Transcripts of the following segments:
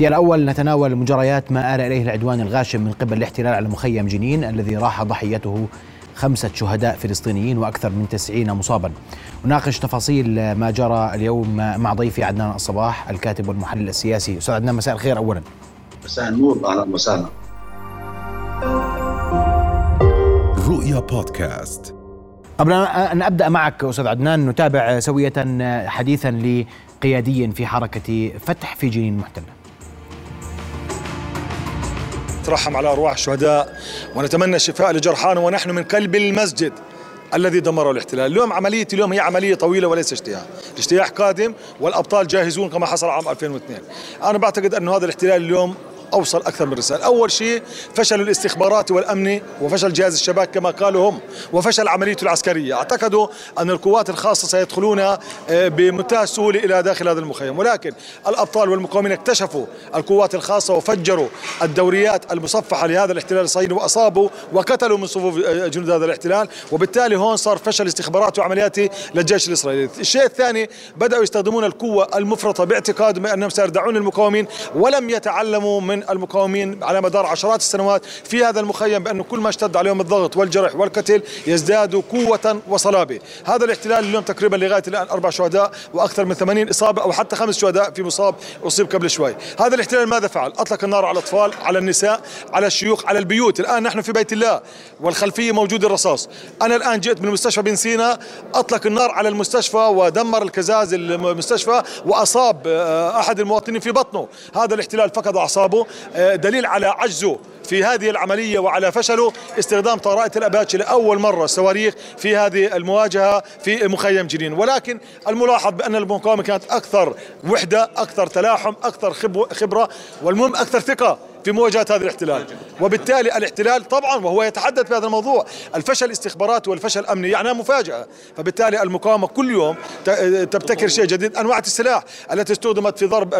في الأول نتناول مجريات ما آل إليه العدوان الغاشم من قبل الاحتلال على مخيم جنين الذي راح ضحيته خمسة شهداء فلسطينيين وأكثر من تسعين مصابا. نناقش تفاصيل ما جرى اليوم مع ضيفي عدنان الصباح الكاتب والمحلل السياسي. أستاذ عدنان مساء الخير أولا. مساء النور أهلا وسهلا. رؤيا بودكاست. قبل أن أبدأ معك أستاذ عدنان نتابع سوية حديثا لقيادي في حركة فتح في جنين المحتلة. نترحم على أرواح الشهداء ونتمنى الشفاء لجرحانا ونحن من قلب المسجد الذي دمره الاحتلال. اليوم عملية اليوم هي عملية طويلة وليس اجتياح الاجتياح قادم والأبطال جاهزون كما حصل عام 2002 أنا بعتقد أن هذا الاحتلال اليوم أوصل أكثر من رسالة، أول شيء فشل الاستخبارات والامني وفشل جهاز الشباك كما قالوا هم وفشل عمليته العسكرية، أعتقدوا أن القوات الخاصة سيدخلون آه، بمنتهى السهولة إلى داخل هذا المخيم، ولكن الأبطال والمقاومين اكتشفوا القوات الخاصة وفجروا الدوريات المصفحة لهذا الاحتلال الصهيوني وأصابوا وقتلوا من صفوف آه، جنود هذا الاحتلال، وبالتالي هون صار فشل استخبارات وعملياته للجيش الإسرائيلي، الشيء الثاني بدأوا يستخدمون القوة المفرطة باعتقادهم انهم سيردعون المقاومين ولم يتعلموا من المقاومين على مدار عشرات السنوات في هذا المخيم بأنه كل ما اشتد عليهم الضغط والجرح والقتل يزدادوا قوة وصلابة. هذا الاحتلال اليوم تقريبا لغاية الآن أربع شهداء وأكثر من 80 إصابة أو حتى خمس شهداء في مصاب أصيب قبل شوي. هذا الاحتلال ماذا فعل؟ أطلق النار على الأطفال على النساء على الشيوخ على البيوت. الآن نحن في بيت الله والخلفية موجود الرصاص. أنا الآن جئت من مستشفى بن سينا أطلق النار على المستشفى ودمر الكزاز المستشفى وأصاب آه، أحد المواطنين في بطنه. هذا الاحتلال فقد أعصابه. دليل على عجزه في هذه العملية وعلى فشله. استخدام طائرات الأباتشي لأول مرة صواريخ في هذه المواجهة في مخيم جنين. ولكن الملاحظ بأن المقاومة كانت أكثر وحدة أكثر تلاحم أكثر خبرة والمهم أكثر ثقة. في مواجهة هذا الاحتلال. وبالتالي الاحتلال طبعا وهو يتحدث بهذا الموضوع. الفشل الاستخباراتي والفشل الأمني يعني مفاجأة. فبالتالي المقاومة كل يوم تبتكر شيء جديد. أنواع السلاح التي استخدمت في ضرب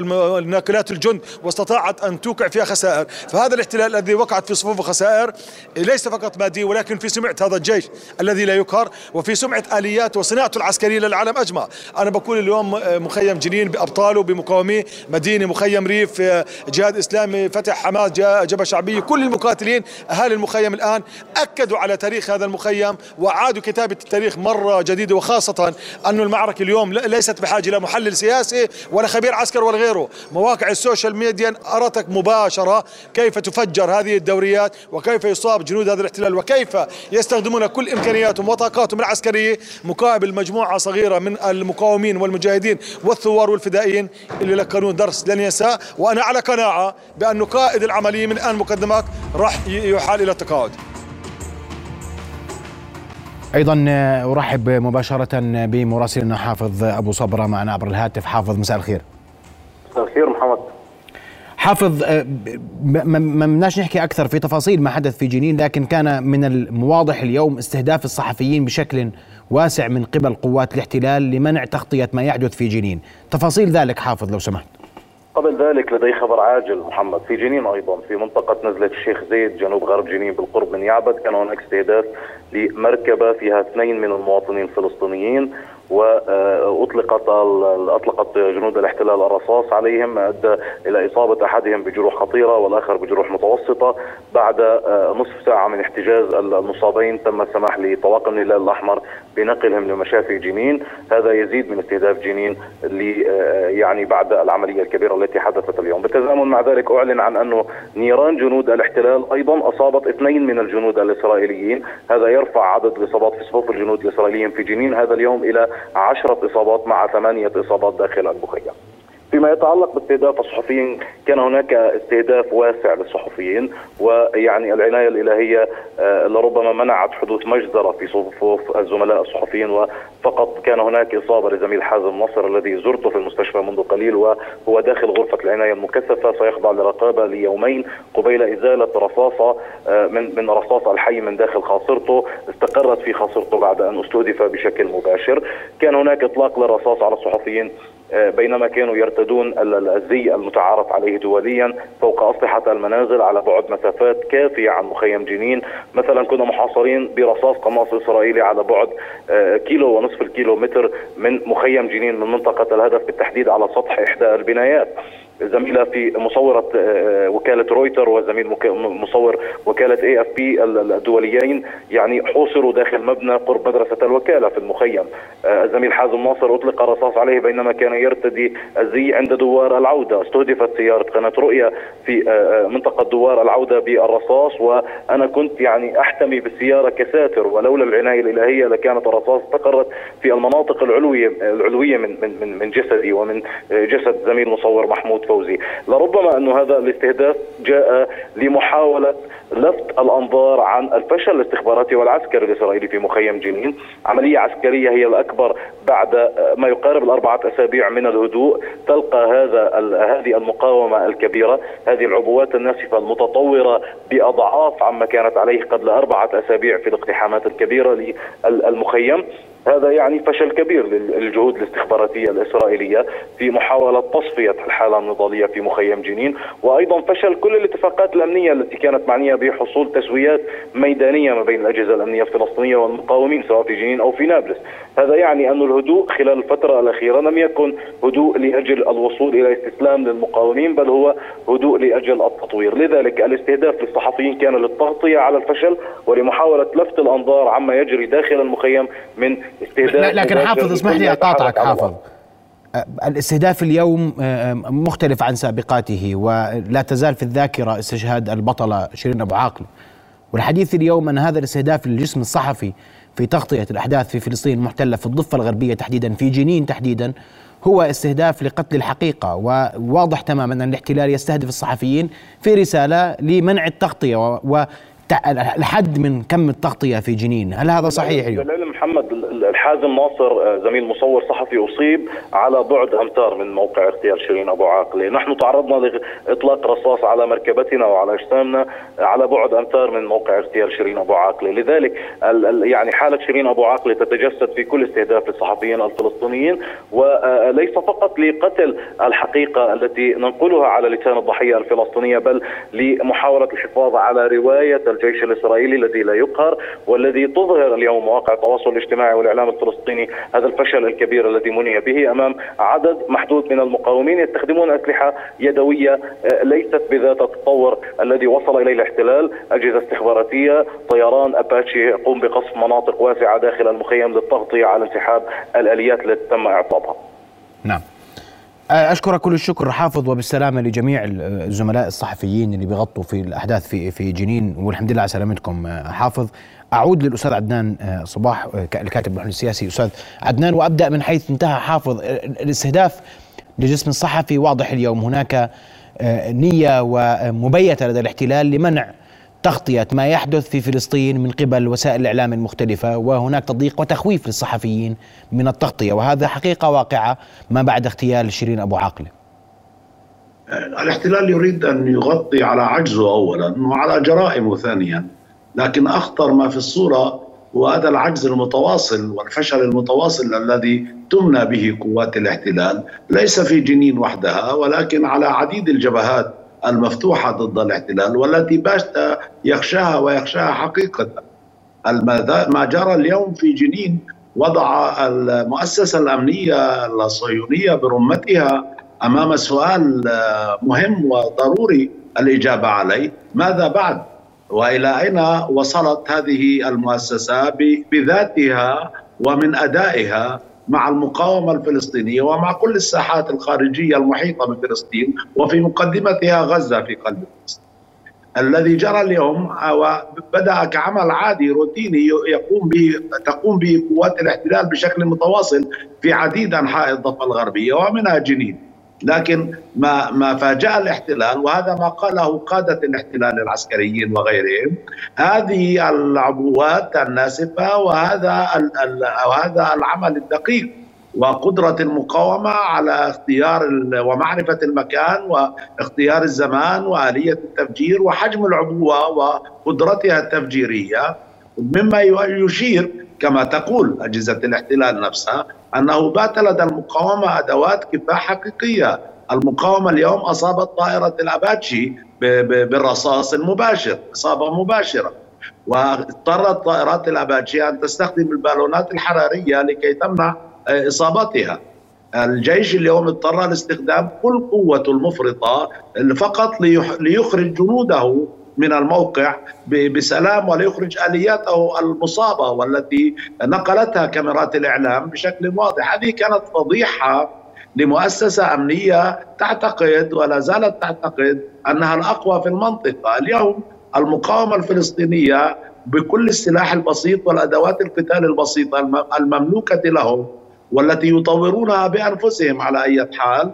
ناقلات الجند واستطاعت أن توقع فيها خسائر. فهذا الاحتلال الذي وقعت في صفوفه خسائر ليس فقط مادية ولكن في سمعة هذا الجيش الذي لا يقهر وفي سمعة آليات وصناعته العسكرية للعالم أجمع. أنا بقول اليوم مخيم جنين بأبطاله بمقاوميه مدينة مخيم ريف جهاد إسلامي فتح حماس جبهة شعبية. كل المقاتلين أهالي المخيم الآن أكدوا على تاريخ هذا المخيم وأعادوا كتابة التاريخ مرة جديدة وخاصة أن المعركة اليوم ليست بحاجة إلى محلل سياسي ولا خبير عسكري ولا غيره. مواقع ال social media أرتك مباشرة كيف تفجر هذه الدوريات وكيف يصاب جنود هذا الاحتلال وكيف يستخدمون كل إمكانياتهم وطاقاتهم العسكرية. مقابل مجموعة صغيرة من المقاومين والمجاهدين والثوار والفدائيين اللي لكنون درس لن ينساه وأنا على قناعة بأن قائد العملية من الآن مقدمات راح يحال إلى التقاعد. أيضا أرحب مباشرة بمراسلنا حافظ أبو صبرة معنا عبر الهاتف. حافظ مساء الخير. مساء الخير محمد. حافظ ما بدناش نحكي أكثر في تفاصيل ما حدث في جنين لكن كان من الواضح اليوم استهداف الصحفيين بشكل واسع من قبل قوات الاحتلال لمنع تغطية ما يحدث في جنين. تفاصيل ذلك حافظ لو سمحت. قبل ذلك لدي خبر عاجل محمد. في جنين أيضا في منطقة نزلة الشيخ زيد جنوب غرب جنين بالقرب من يعبد كان هناك استهداف لمركبة فيها اثنين من المواطنين الفلسطينيين. وأطلقت أطلقت جنود الاحتلال الرصاص عليهم ادى إلى إصابة أحدهم بجروح خطيرة والآخر بجروح متوسطة. بعد آه، نصف ساعة من احتجاز المصابين تم السماح لطواقم الهلال الأحمر بنقلهم لمشافي جنين. هذا يزيد من استهداف جنين آه، يعني بعد العملية الكبيرة التي حدثت اليوم. بالتزامن مع ذلك أعلن عن أنه نيران جنود الاحتلال أيضا أصابت اثنين من الجنود الإسرائيليين. هذا يرفع عدد الإصابات في صفوف الجنود الإسرائيليين في جنين. هذا اليوم إلى عشرة إصابات مع ثمانية إصابات داخل المخيم. فيما يتعلق باستهداف الصحفيين كان هناك استهداف واسع للصحفيين ويعني العناية الإلهية آه، لربما منعت حدوث مجزرة في صفوف الزملاء الصحفيين وفقط كان هناك إصابة لزميل حازم نصر الذي زرته في المستشفى منذ قليل وهو داخل غرفة العناية المكثفة سيخضع لرقابة ليومين قبيل إزالة رصاصة آه، من من رصاص الحي من داخل خاصرته استقرت في خاصرته بعد أن أستهدف بشكل مباشر. كان هناك إطلاق للرصاص على الصحفيين. بينما كانوا يرتدون الزي المتعارف عليه دوليا فوق أسطحة المنازل على بعد مسافات كافية عن مخيم جنين. مثلا كنا محاصرين برصاص قناص إسرائيلي على بعد آه، كيلو ونصف الكيلو متر من مخيم جنين من منطقة الهدف بالتحديد على سطح إحدى البنايات. زميلة في مصورة وكالة رويتر وزميل مصور وكالة AFP الدوليين يعني حوصروا داخل مبنى قرب مدرسة الوكالة في المخيم. الزميل حازم ناصر أطلق الرصاص عليه بينما كان يرتدي الزي عند دوار العودة. استهدفت سيارة قناة رؤيا في منطقة دوار العودة بالرصاص وأنا كنت يعني أحتمي بالسيارة كساتر. ولولا العناية الإلهية لكانت الرصاص استقرت في المناطق العلوية العلوية من من من جسدي ومن جسد زميل مصور محمود فوزي. لربما انه هذا الاستهداف جاء لمحاولة لفت الأنظار عن الفشل الاستخباراتي والعسكري الإسرائيلي في مخيم جنين، عملية عسكرية هي الأكبر بعد ما يقارب الأربعة أسابيع من الهدوء، تلقى هذا هذه المقاومة الكبيرة، هذه العبوات الناسفة المتطورة بأضعاف عما كانت عليه قبل أربعة أسابيع في الاقتحامات الكبيرة للمخيم، هذا يعني فشل كبير للجهود الاستخباراتية الإسرائيلية في محاولة تصفية الحالة النضالية في مخيم جنين وأيضا فشل كل الاتفاقات الأمنية التي كانت معنية بحصول تسويات ميدانية ما بين الأجهزة الأمنية الفلسطينية والمقاومين سواء في جنين أو في نابلس. هذا يعني أن الهدوء خلال الفترة الأخيرة لم يكن هدوء لأجل الوصول إلى استسلام للمقاومين بل هو هدوء لأجل التطوير. لذلك الاستهداف للصحفيين كان للتغطية على الفشل ولمحاولة لفت الأنظار عما يجري داخل المخيم من استهداف لكن حافظ اسمح لي أقاطعك حافظ. الاستهداف اليوم مختلف عن سابقاته ولا تزال في الذاكرة استشهاد البطلة شيرين أبو عاقل. والحديث اليوم أن هذا الاستهداف للجسم الصحفي في تغطية الأحداث في فلسطين المحتلة في الضفة الغربية تحديدا في جنين تحديدا هو استهداف لقتل الحقيقة. وواضح تماما أن الاحتلال يستهدف الصحفيين في رسالة لمنع التغطية و الحد من كم التغطية في جنين. هل هذا صحيح اليوم؟ محمد الحازم ناصر آه، زميل مصور صحفي أصيب على بعد امتار من موقع اغتيال شيرين أبو عاقله نحن تعرضنا لإطلاق رصاص على مركبتنا وعلى أجسامنا على بعد امتار من موقع اغتيال شيرين أبو عاقله لذلك يعني حالة شيرين أبو عاقله تتجسد في كل استهداف للصحفيين الفلسطينيين وليس فقط لقتل الحقيقة التي ننقلها على لسان الضحية الفلسطينية بل لمحاوله الحفاظ على رواية الجيش الإسرائيلي الذي لا يقهر والذي تظهر اليوم مواقع التواصل الاجتماعي والإعلام الفلسطيني هذا الفشل الكبير الذي مني به أمام عدد محدود من المقاومين يستخدمون أسلحة يدوية آه، ليست بذات التطور الذي وصل إليه الاحتلال، أجهزة استخباراتية، طيران أباتشي يقوم بقصف مناطق واسعة داخل المخيم للتغطية على انسحاب الآليات التي تم اعطائها. نعم. آه، أشكرك كل الشكر حافظ وبالسلامة لجميع الزملاء الصحفيين اللي بيغطوا في الأحداث في في جنين. والحمد لله على سلامتكم آه، حافظ. أعود للأستاذ عدنان آه، صباح الكاتب المحلل السياسي. أستاذ عدنان وأبدأ من حيث انتهى حافظ. الاستهداف لجسم الصحفي واضح اليوم. هناك نية ومبيتة لدى الاحتلال لمنع تغطية ما يحدث في فلسطين من قبل وسائل الإعلام المختلفة وهناك تضييق وتخويف للصحفيين من التغطية وهذا حقيقة واقعة ما بعد اغتيال شيرين أبو عاقلة الاحتلال يريد أن يغطي على عجزه أولا وعلى جرائمه ثانيا لكن أخطر ما في الصورة هو هذا العجز المتواصل والفشل المتواصل الذي تمنى به قوات الاحتلال ليس في جنين وحدها ولكن على عديد الجبهات المفتوحة ضد الاحتلال والتي باشت يخشاها ويخشاها حقيقة. ما جرى اليوم في جنين وضع المؤسسة الأمنية الصهيونية برمتها أمام سؤال مهم وضروري الإجابة عليه. ماذا بعد؟ وإلى أين وصلت هذه المؤسسة بذاتها ومن أدائها؟ مع المقاومة الفلسطينية ومع كل الساحات الخارجية المحيطة بفلسطين وفي مقدمتها غزة في قلب فلسطين. الذي جرى اليوم بدا كعمل عادي روتيني يقوم به تقوم به قوات الاحتلال بشكل متواصل في عديد أنحاء الضفة الغربية ومنها جنين. لكن ما ما فاجأ الاحتلال وهذا ما قاله قادة الاحتلال العسكريين وغيرهم. هذه العبوات الناسفة وهذا وهذا العمل الدقيق وقدرة المقاومة على اختيار ومعرفة المكان واختيار الزمان وآلية التفجير وحجم العبوة وقدرتها التفجيرية. مما يشير كما تقول أجهزة الاحتلال نفسها أنه بات لدى المقاومة أدوات كفاح حقيقية. المقاومة اليوم أصابت طائرة الأباتشي بالرصاص المباشر إصابة مباشرة. واضطرت طائرات الأباتشي أن تستخدم البالونات الحرارية لكي تمنع إصابتها. الجيش اليوم اضطر لاستخدام كل قوته المفرطة فقط ليخرج جنوده من الموقع بسلام وليخرج آلياته المصابة والتي نقلتها كاميرات الإعلام بشكل واضح، هذه كانت فضيحة لمؤسسة أمنية تعتقد ولا زالت تعتقد أنها الأقوى في المنطقة، اليوم المقاومة الفلسطينية بكل السلاح البسيط والأدوات القتال البسيطة المملوكة لهم والتي يطورونها بأنفسهم على أي حال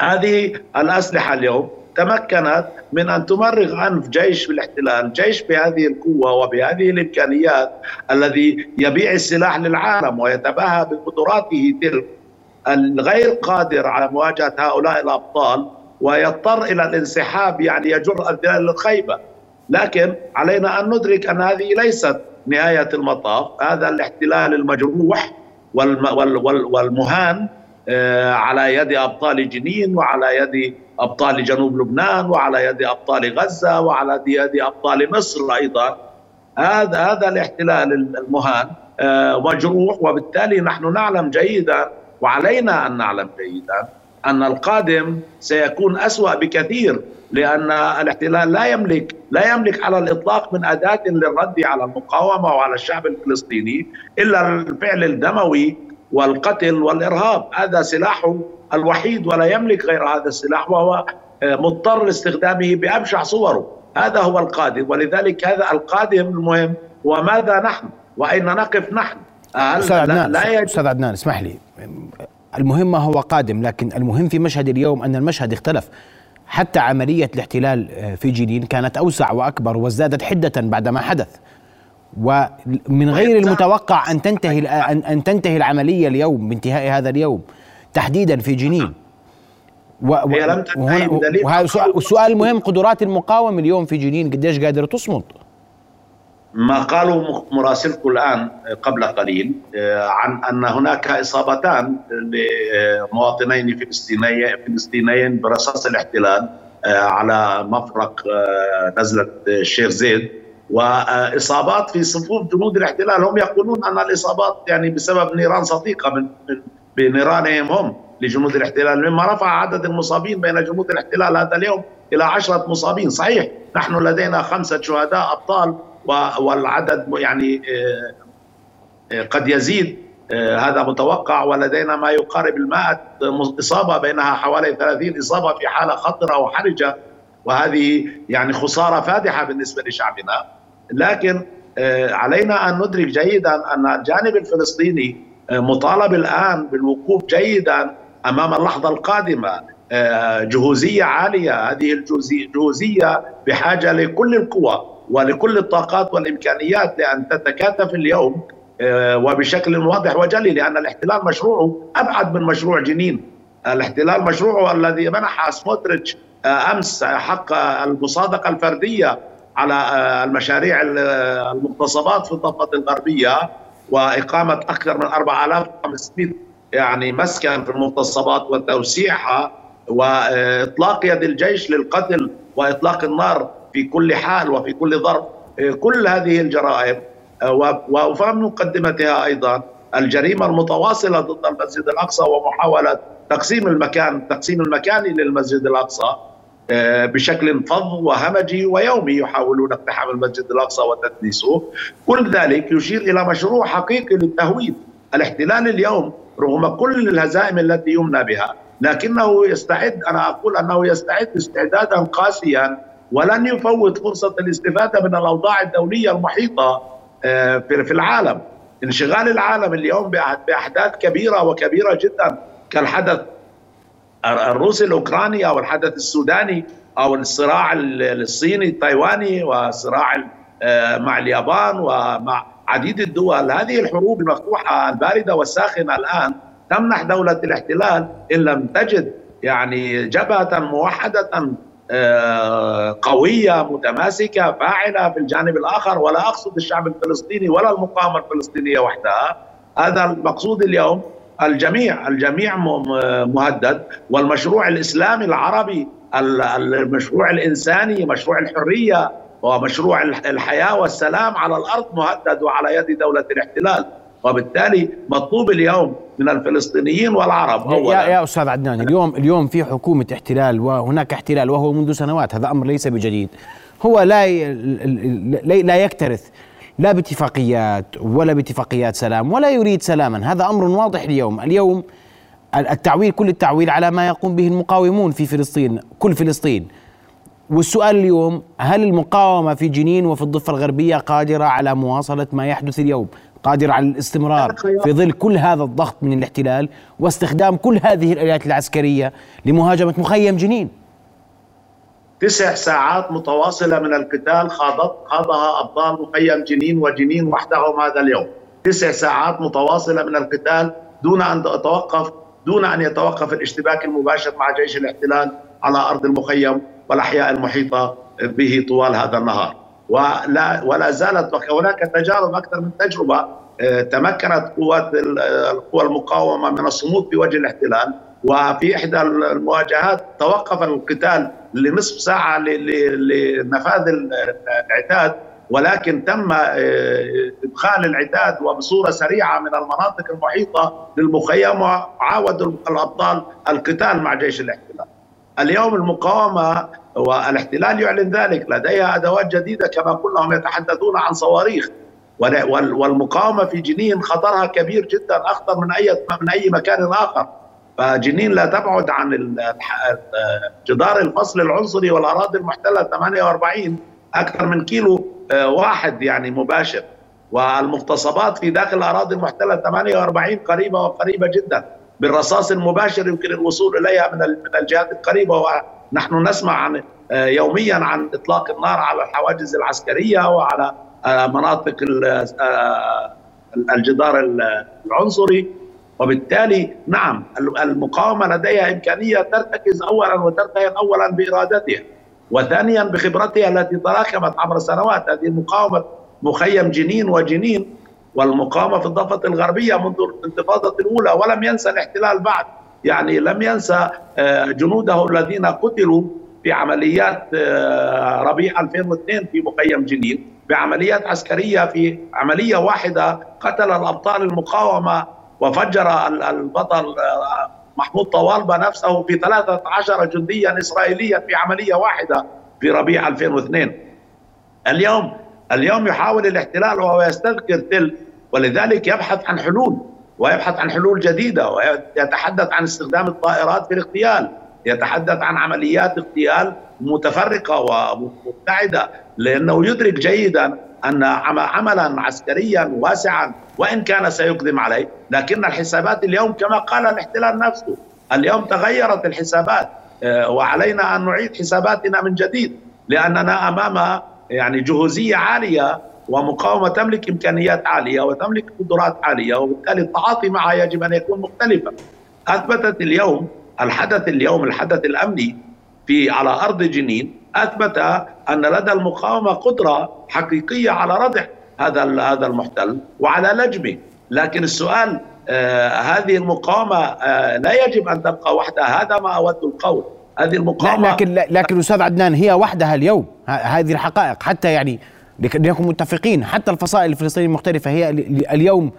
هذه الأسلحة اليوم تمكنت من أن تمرغ انف جيش بالاحتلال، جيش بهذه القوة وبهذه الإمكانيات الذي يبيع السلاح للعالم ويتباهى بقدراته تلك الغير قادر على مواجهة هؤلاء الأبطال ويضطر إلى الانسحاب يعني يجر الذئاب للخيبه لكن علينا أن ندرك أن هذه ليست نهاية المطاف. هذا الاحتلال المجروح والمهان على يد أبطال جنين وعلى يد أبطال جنوب لبنان وعلى يد أبطال غزة وعلى يد أبطال مصر أيضا. هذا هذا الاحتلال المهان آه، مجروح وبالتالي نحن نعلم جيدا وعلينا أن نعلم جيدا أن القادم سيكون أسوأ بكثير لأن الاحتلال لا يملك لا يملك على الإطلاق من أداة للرد على المقاومة وعلى الشعب الفلسطيني إلا الفعل الدموي والقتل والإرهاب هذا سلاحه الوحيد ولا يملك غير هذا السلاح وهو آه، مضطر لاستخدامه بأبشع صوره. هذا هو القادم ولذلك هذا القادم المهم وماذا نحن؟ وأين نقف نحن؟ أستاذ عدنان أستاذ عدنان اسمح لي. المهم ما هو قادم لكن المهم في مشهد اليوم أن المشهد اختلف. حتى عملية الاحتلال آه، في جنين كانت أوسع وأكبر وازدادت حدة بعد ما حدث. ومن غير المتوقع أن تنتهي ان تنتهي العملية اليوم بانتهاء هذا اليوم تحديدا في جنين. و هي لم وهذا السؤال المهم قدرات المقاومة اليوم في جنين قديش قادرة تصمد؟ ما قاله مراسلكم الآن قبل قليل آه، عن أن هناك إصابتان لمواطنين فلسطينيين فلسطينيين برصاص الاحتلال آه، على مفرق آه، نزلة الشيخ زيد وإصابات في صفوف جنود الاحتلال هم يقولون أن الإصابات يعني بسبب نيران صديقة من بنيرانهم هم لجنود الاحتلال. مما رفع عدد المصابين بين جنود الاحتلال هذا اليوم إلى عشرة مصابين. صحيح نحن لدينا خمسة شهداء أبطال والعدد يعني آه، آه، قد يزيد آه، هذا متوقع. ولدينا ما يقارب المائة إصابة بينها حوالي 30 إصابة في حالة خطرة وحرجة. وهذه يعني خسارة فادحة بالنسبة لشعبنا. لكن علينا أن ندرك جيدا أن الجانب الفلسطيني مطالب الآن بالوقوف جيدا أمام اللحظة القادمة. جهوزية عالية هذه الجهوزية بحاجة لكل القوى ولكل الطاقات والإمكانيات لأن تتكاتف اليوم آه، وبشكل واضح وجلي لأن الاحتلال مشروعه أبعد من مشروع جنين. الاحتلال مشروعه الذي منح سموتريتش آه، أمس حق المصادقة الفردية على آه، المشاريع المغتصبات في الضفة الغربية وإقامة أكثر من 4500 يعني مسكن في المغتصبات وتوسيعها وإطلاق يد الجيش للقتل وإطلاق النار في كل حال وفي كل ظرف آه، كل هذه الجرائم آه، وفهم مقدمتها أيضا الجريمة المتواصلة ضد المسجد الأقصى ومحاولة تقسيم المكان التقسيم المكاني للمسجد الأقصى. آه، بشكل فظ وهمجي ويومي يحاولون اقتحام المسجد الأقصى وتدنيسه كل ذلك يشير إلى مشروع حقيقي للتهويد. الاحتلال اليوم رغم كل الهزائم التي يمنى بها لكنه يستعد أنا أقول أنه يستعد استعدادا قاسيا ولن يفوت فرصة الاستفادة من الأوضاع الدولية المحيطة آه، في العالم. انشغال العالم اليوم بأحداث كبيرة وكبيرة جدا كالحدث الروسي الأوكراني أو الحدث السوداني أو الصراع الصيني التايواني وصراع آه، مع اليابان ومع عديد الدول. هذه الحروب المفتوحة الباردة والساخنة الآن تمنح دولة الاحتلال إن لم تجد يعني جبهة موحدة آه، قوية متماسكة فاعلة في الجانب الآخر. ولا أقصد الشعب الفلسطيني ولا المقاومة الفلسطينية وحدها. هذا المقصود اليوم الجميع الجميع مهدد. والمشروع الإسلامي العربي المشروع الإنساني مشروع الحرية ومشروع الحياة والسلام على الأرض مهدد وعلى يد دولة الاحتلال. وبالتالي مطلوب اليوم من الفلسطينيين والعرب أولا. يا, يا أستاذ عدنان اليوم اليوم في حكومة احتلال وهناك احتلال وهو منذ سنوات هذا أمر ليس بجديد. هو لا لا يكترث. لا باتفاقيات ولا باتفاقيات سلام ولا يريد سلاما. هذا أمر واضح اليوم. اليوم التعويل كل التعويل على ما يقوم به المقاومون في فلسطين كل فلسطين. والسؤال اليوم هل المقاومة في جنين وفي الضفة الغربية قادرة على مواصلة ما يحدث اليوم؟ قادرة على الاستمرار في ظل كل هذا الضغط من الاحتلال واستخدام كل هذه الآليات العسكرية لمهاجمة مخيم جنين؟ تسع ساعات متواصلة من القتال خاضت خاضها أبطال مخيم جنين وجنين وحدهم هذا اليوم. تسع ساعات متواصلة من القتال دون أن تتوقف دون أن يتوقف الاشتباك المباشر مع جيش الاحتلال على أرض المخيم والأحياء المحيطة به طوال هذا النهار. ولا ولا زالت هناك تجارب أكثر من تجربة آه، تمكنت قوات القوى المقاومة من الصمود في وجه الاحتلال. وفي إحدى المواجهات توقف القتال لنصف ساعة لنفاذ العتاد ولكن تم آه، إدخال العتاد وبصورة سريعة من المناطق المحيطة للمخيم وعاود الأبطال القتال مع جيش الاحتلال. اليوم المقاومة والاحتلال يعلن ذلك لديها أدوات جديدة كما قلنا هم يتحدثون عن صواريخ والمقاومة في جنين خطرها كبير جدا أخطر من أي من أي مكان آخر فجنين لا تبعد عن جدار الفصل العنصري والأراضي المحتلة 48 أكثر من كيلو آه، واحد يعني مباشر. والمغتصبات في داخل الأراضي المحتلة 48 قريبة وقريبة جدا. بالرصاص المباشر يمكن الوصول إليها من من الجهات القريبة ونحن نسمع عن آه، يوميا عن إطلاق النار على الحواجز العسكرية وعلى آه، مناطق الجدار العنصري. وبالتالي نعم المقاومة لديها إمكانية ترتكز اولا وترتهن اولا بإرادتها وثانيا بخبرتها التي تراكمت عبر سنوات هذه المقاومه مخيم جنين وجنين والمقاومة في الضفة الغربية منذ الانتفاضة الأولى ولم ينسى الاحتلال بعد يعني لم ينسى آه، جنوده الذين قتلوا في عمليات آه، ربيع 2002 في مخيم جنين بعمليات عسكرية في عملية واحدة قتل الأبطال المقاومة وفجر البطل آه، محمود طوالبة نفسه في 13 جنديا إسرائيليا في عملية واحدة في ربيع 2002 اليوم اليوم يحاول الاحتلال وهو يستذكر تل ولذلك يبحث عن حلول ويبحث عن حلول جديدة ويتحدث عن استخدام الطائرات في الاغتيال يتحدث عن عمليات اغتيال متفرقة ومبتعدة لأنه يدرك جيدا أن عملا عسكريا واسعا وإن كان سيقدم عليه. لكن الحسابات اليوم كما قال الاحتلال نفسه اليوم تغيرت الحسابات آه، وعلينا أن نعيد حساباتنا من جديد لأننا أمام يعني جهوزية عالية ومقاومة تملك إمكانيات عالية وتملك قدرات عالية وبالتالي التعاطي معها يجب أن يكون مختلفا. أثبتت اليوم الحدث اليوم الحدث الأمني في على أرض جنين أثبت أن لدى المقاومة قدرة حقيقية على ردع هذا هذا المحتل وعلى لجمه لكن السؤال آه هذه المقاومة آه لا يجب أن تبقى وحدها. هذا ما أود القول. هذه المقاومة لكن لكن أستاذ عدنان هي وحدها اليوم. هذه الحقائق. حتى يعني لنكون متفقين حتى الفصائل الفلسطينية المختلفة هي اليوم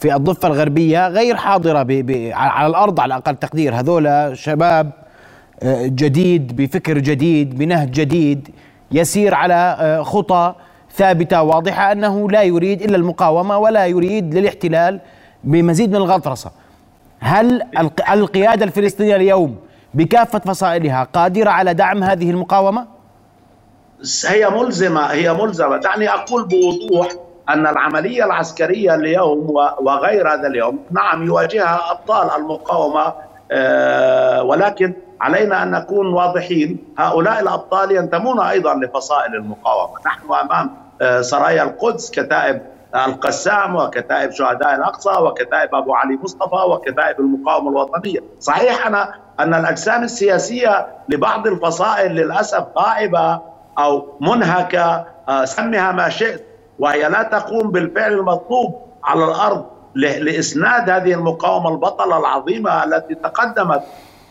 في الضفة الغربية غير حاضرة ب ب على الأرض على أقل تقدير. هذول شباب جديد بفكر جديد بنهج جديد يسير على آه، خطى ثابتة واضحة أنه لا يريد إلا المقاومة ولا يريد للاحتلال بمزيد من الغطرسة. هل القيادة الفلسطينية اليوم بكافة فصائلها قادرة على دعم هذه المقاومة؟ هي ملزمة هي ملزمة دعني أقول بوضوح أن العملية العسكرية اليوم وغير هذا اليوم نعم يواجهها أبطال المقاومة آه، ولكن علينا أن نكون واضحين. هؤلاء الأبطال ينتمون أيضا لفصائل المقاومة. نحن أمام آه، سرايا القدس كتائب القسام وكتائب شهداء الأقصى وكتائب أبو علي مصطفى وكتائب المقاومة الوطنية، صحيح أنا أن الأجسام السياسية لبعض الفصائل للأسف غائبة أو منهكة. آه، سمها ما شئت وهي لا تقوم بالفعل المطلوب على الأرض لإسناد هذه المقاومة البطلة العظيمة التي تقدمت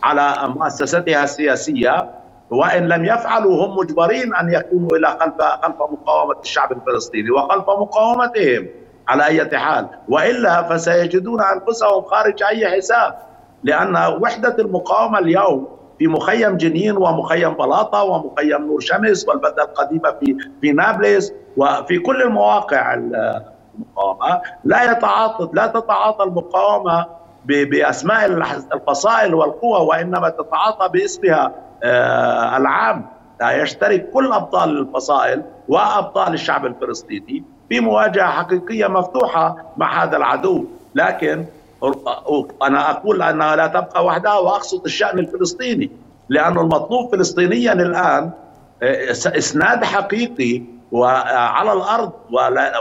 على مؤسستها السياسية وإن لم يفعلوا هم مجبرين أن يكونوا إلى خلف خلف مقاومة الشعب الفلسطيني وخلف مقاومتهم على أي حال. وإلا فسيجدون أنفسهم خارج أي حساب لأن وحدة المقاومة اليوم في مخيم جنين ومخيم بلاطة ومخيم نور شمس والبلدة القديمة في في نابلس وفي كل المواقع المقاومة لا يتعاطى لا تتعاطى المقاومة بأسماء الفصائل والقوى وإنما تتعاطى باسمها آه، العام. يشترك كل أبطال الفصائل وأبطال الشعب الفلسطيني في مواجهة حقيقية مفتوحة مع هذا العدو. لكن أنا أقول أنها لا تبقى وحدها وأقصد الشأن الفلسطيني لأن المطلوب فلسطينيا الآن آه، إسناد حقيقي وعلى الأرض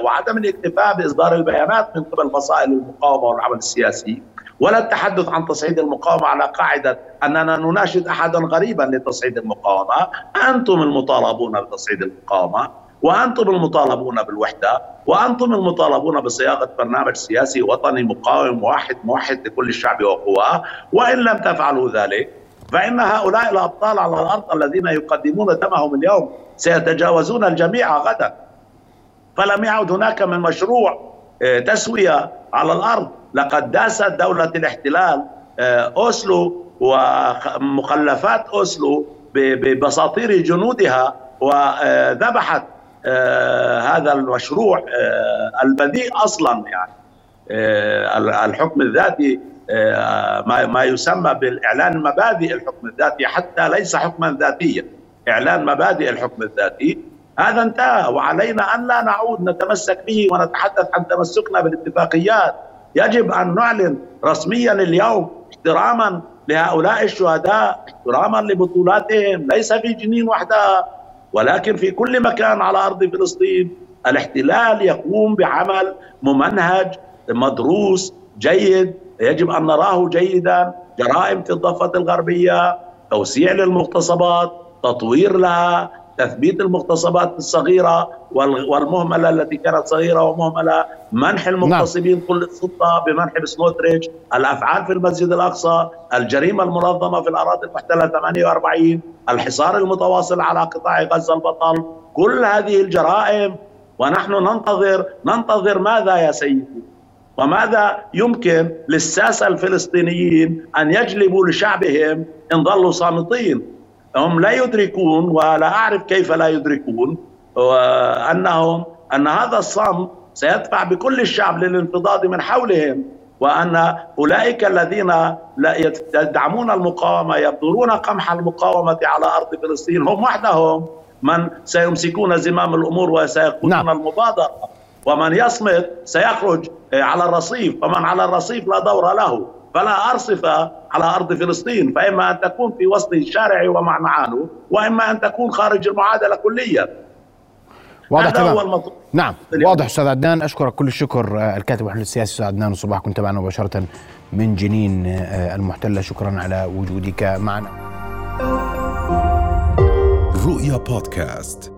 وعدم الاكتفاء بإصدار البيانات من قبل فصائل المقاومة والعمل السياسي. ولا التحدث عن تصعيد المقاومة على قاعدة أننا نناشد أحدا غريبا لتصعيد المقاومة، أنتم المطالبون بتصعيد المقاومة؟ وأنتم المطالبون بالوحدة؟ وأنتم المطالبون بصياغة برنامج سياسي وطني مقاوم واحد موحد لكل الشعب وقواه؟ وإن لم تفعلوا ذلك فإن هؤلاء الأبطال على الأرض الذين يقدمون دمهم اليوم سيتجاوزون الجميع غدا. فلم يعد هناك من مشروع تسوية على الأرض. لقد داست دولة الاحتلال آه، أوسلو ومخلفات أوسلو ببساطير جنودها وذبحت آه، هذا المشروع آه، البذيء أصلا يعني. آه، الحكم الذاتي ما يسمى بالإعلان مبادئ الحكم الذاتي حتى ليس حكما ذاتيا. إعلان مبادئ الحكم الذاتي هذا انتهى. وعلينا أن لا نعود نتمسك به ونتحدث عن تمسكنا بالاتفاقيات. يجب أن نعلن رسميا اليوم احتراما لهؤلاء الشهداء احتراما لبطولاتهم. ليس في جنين وحدها ولكن في كل مكان على أرض فلسطين الاحتلال يقوم بعمل ممنهج مدروس جيد. يجب أن نراه جيدا. جرائم في الضفة الغربية توسيع للمغتصبات تطوير لها تثبيت المغتصبات الصغيرة والمهملة التي كانت صغيرة ومهملة منح المغتصبين نعم. كل السلطة بمنح بسنوتريتش الأفعال في المسجد الأقصى الجريمة المنظمة في الأراضي المحتلة 48 الحصار المتواصل على قطاع غزة البطل كل هذه الجرائم. ونحن ننتظر ننتظر ماذا يا سيدي؟ وماذا يمكن للساسة الفلسطينيين أن يجلبوا لشعبهم إن ظلوا صامتين؟ هم لا يدركون ولا أعرف كيف لا يدركون وانهم أن هذا الصمت سيدفع بكل الشعب للانفضاض من حولهم وأن أولئك الذين لا يدعمون المقاومة يبذلون قمح المقاومة على أرض فلسطين هم وحدهم من سيمسكون زمام الأمور وسيقودون نعم. المبادرة ومن يصمت سيخرج على الرصيف ومن على الرصيف لا دور له فلا أرصف على أرض فلسطين فإما أن تكون في وسط الشارع ومعمعانه وإما أن تكون خارج المعادلة كليا واضح تمام. نعم واضح أستاذ عدنان. أشكرك كل الشكر آه، الكاتب والمحلل السياسي أستاذ عدنان. الصباح كنت معنا مباشرة من جنين آه، المحتلة. شكرا على وجودك معنا. رؤيا بودكاست.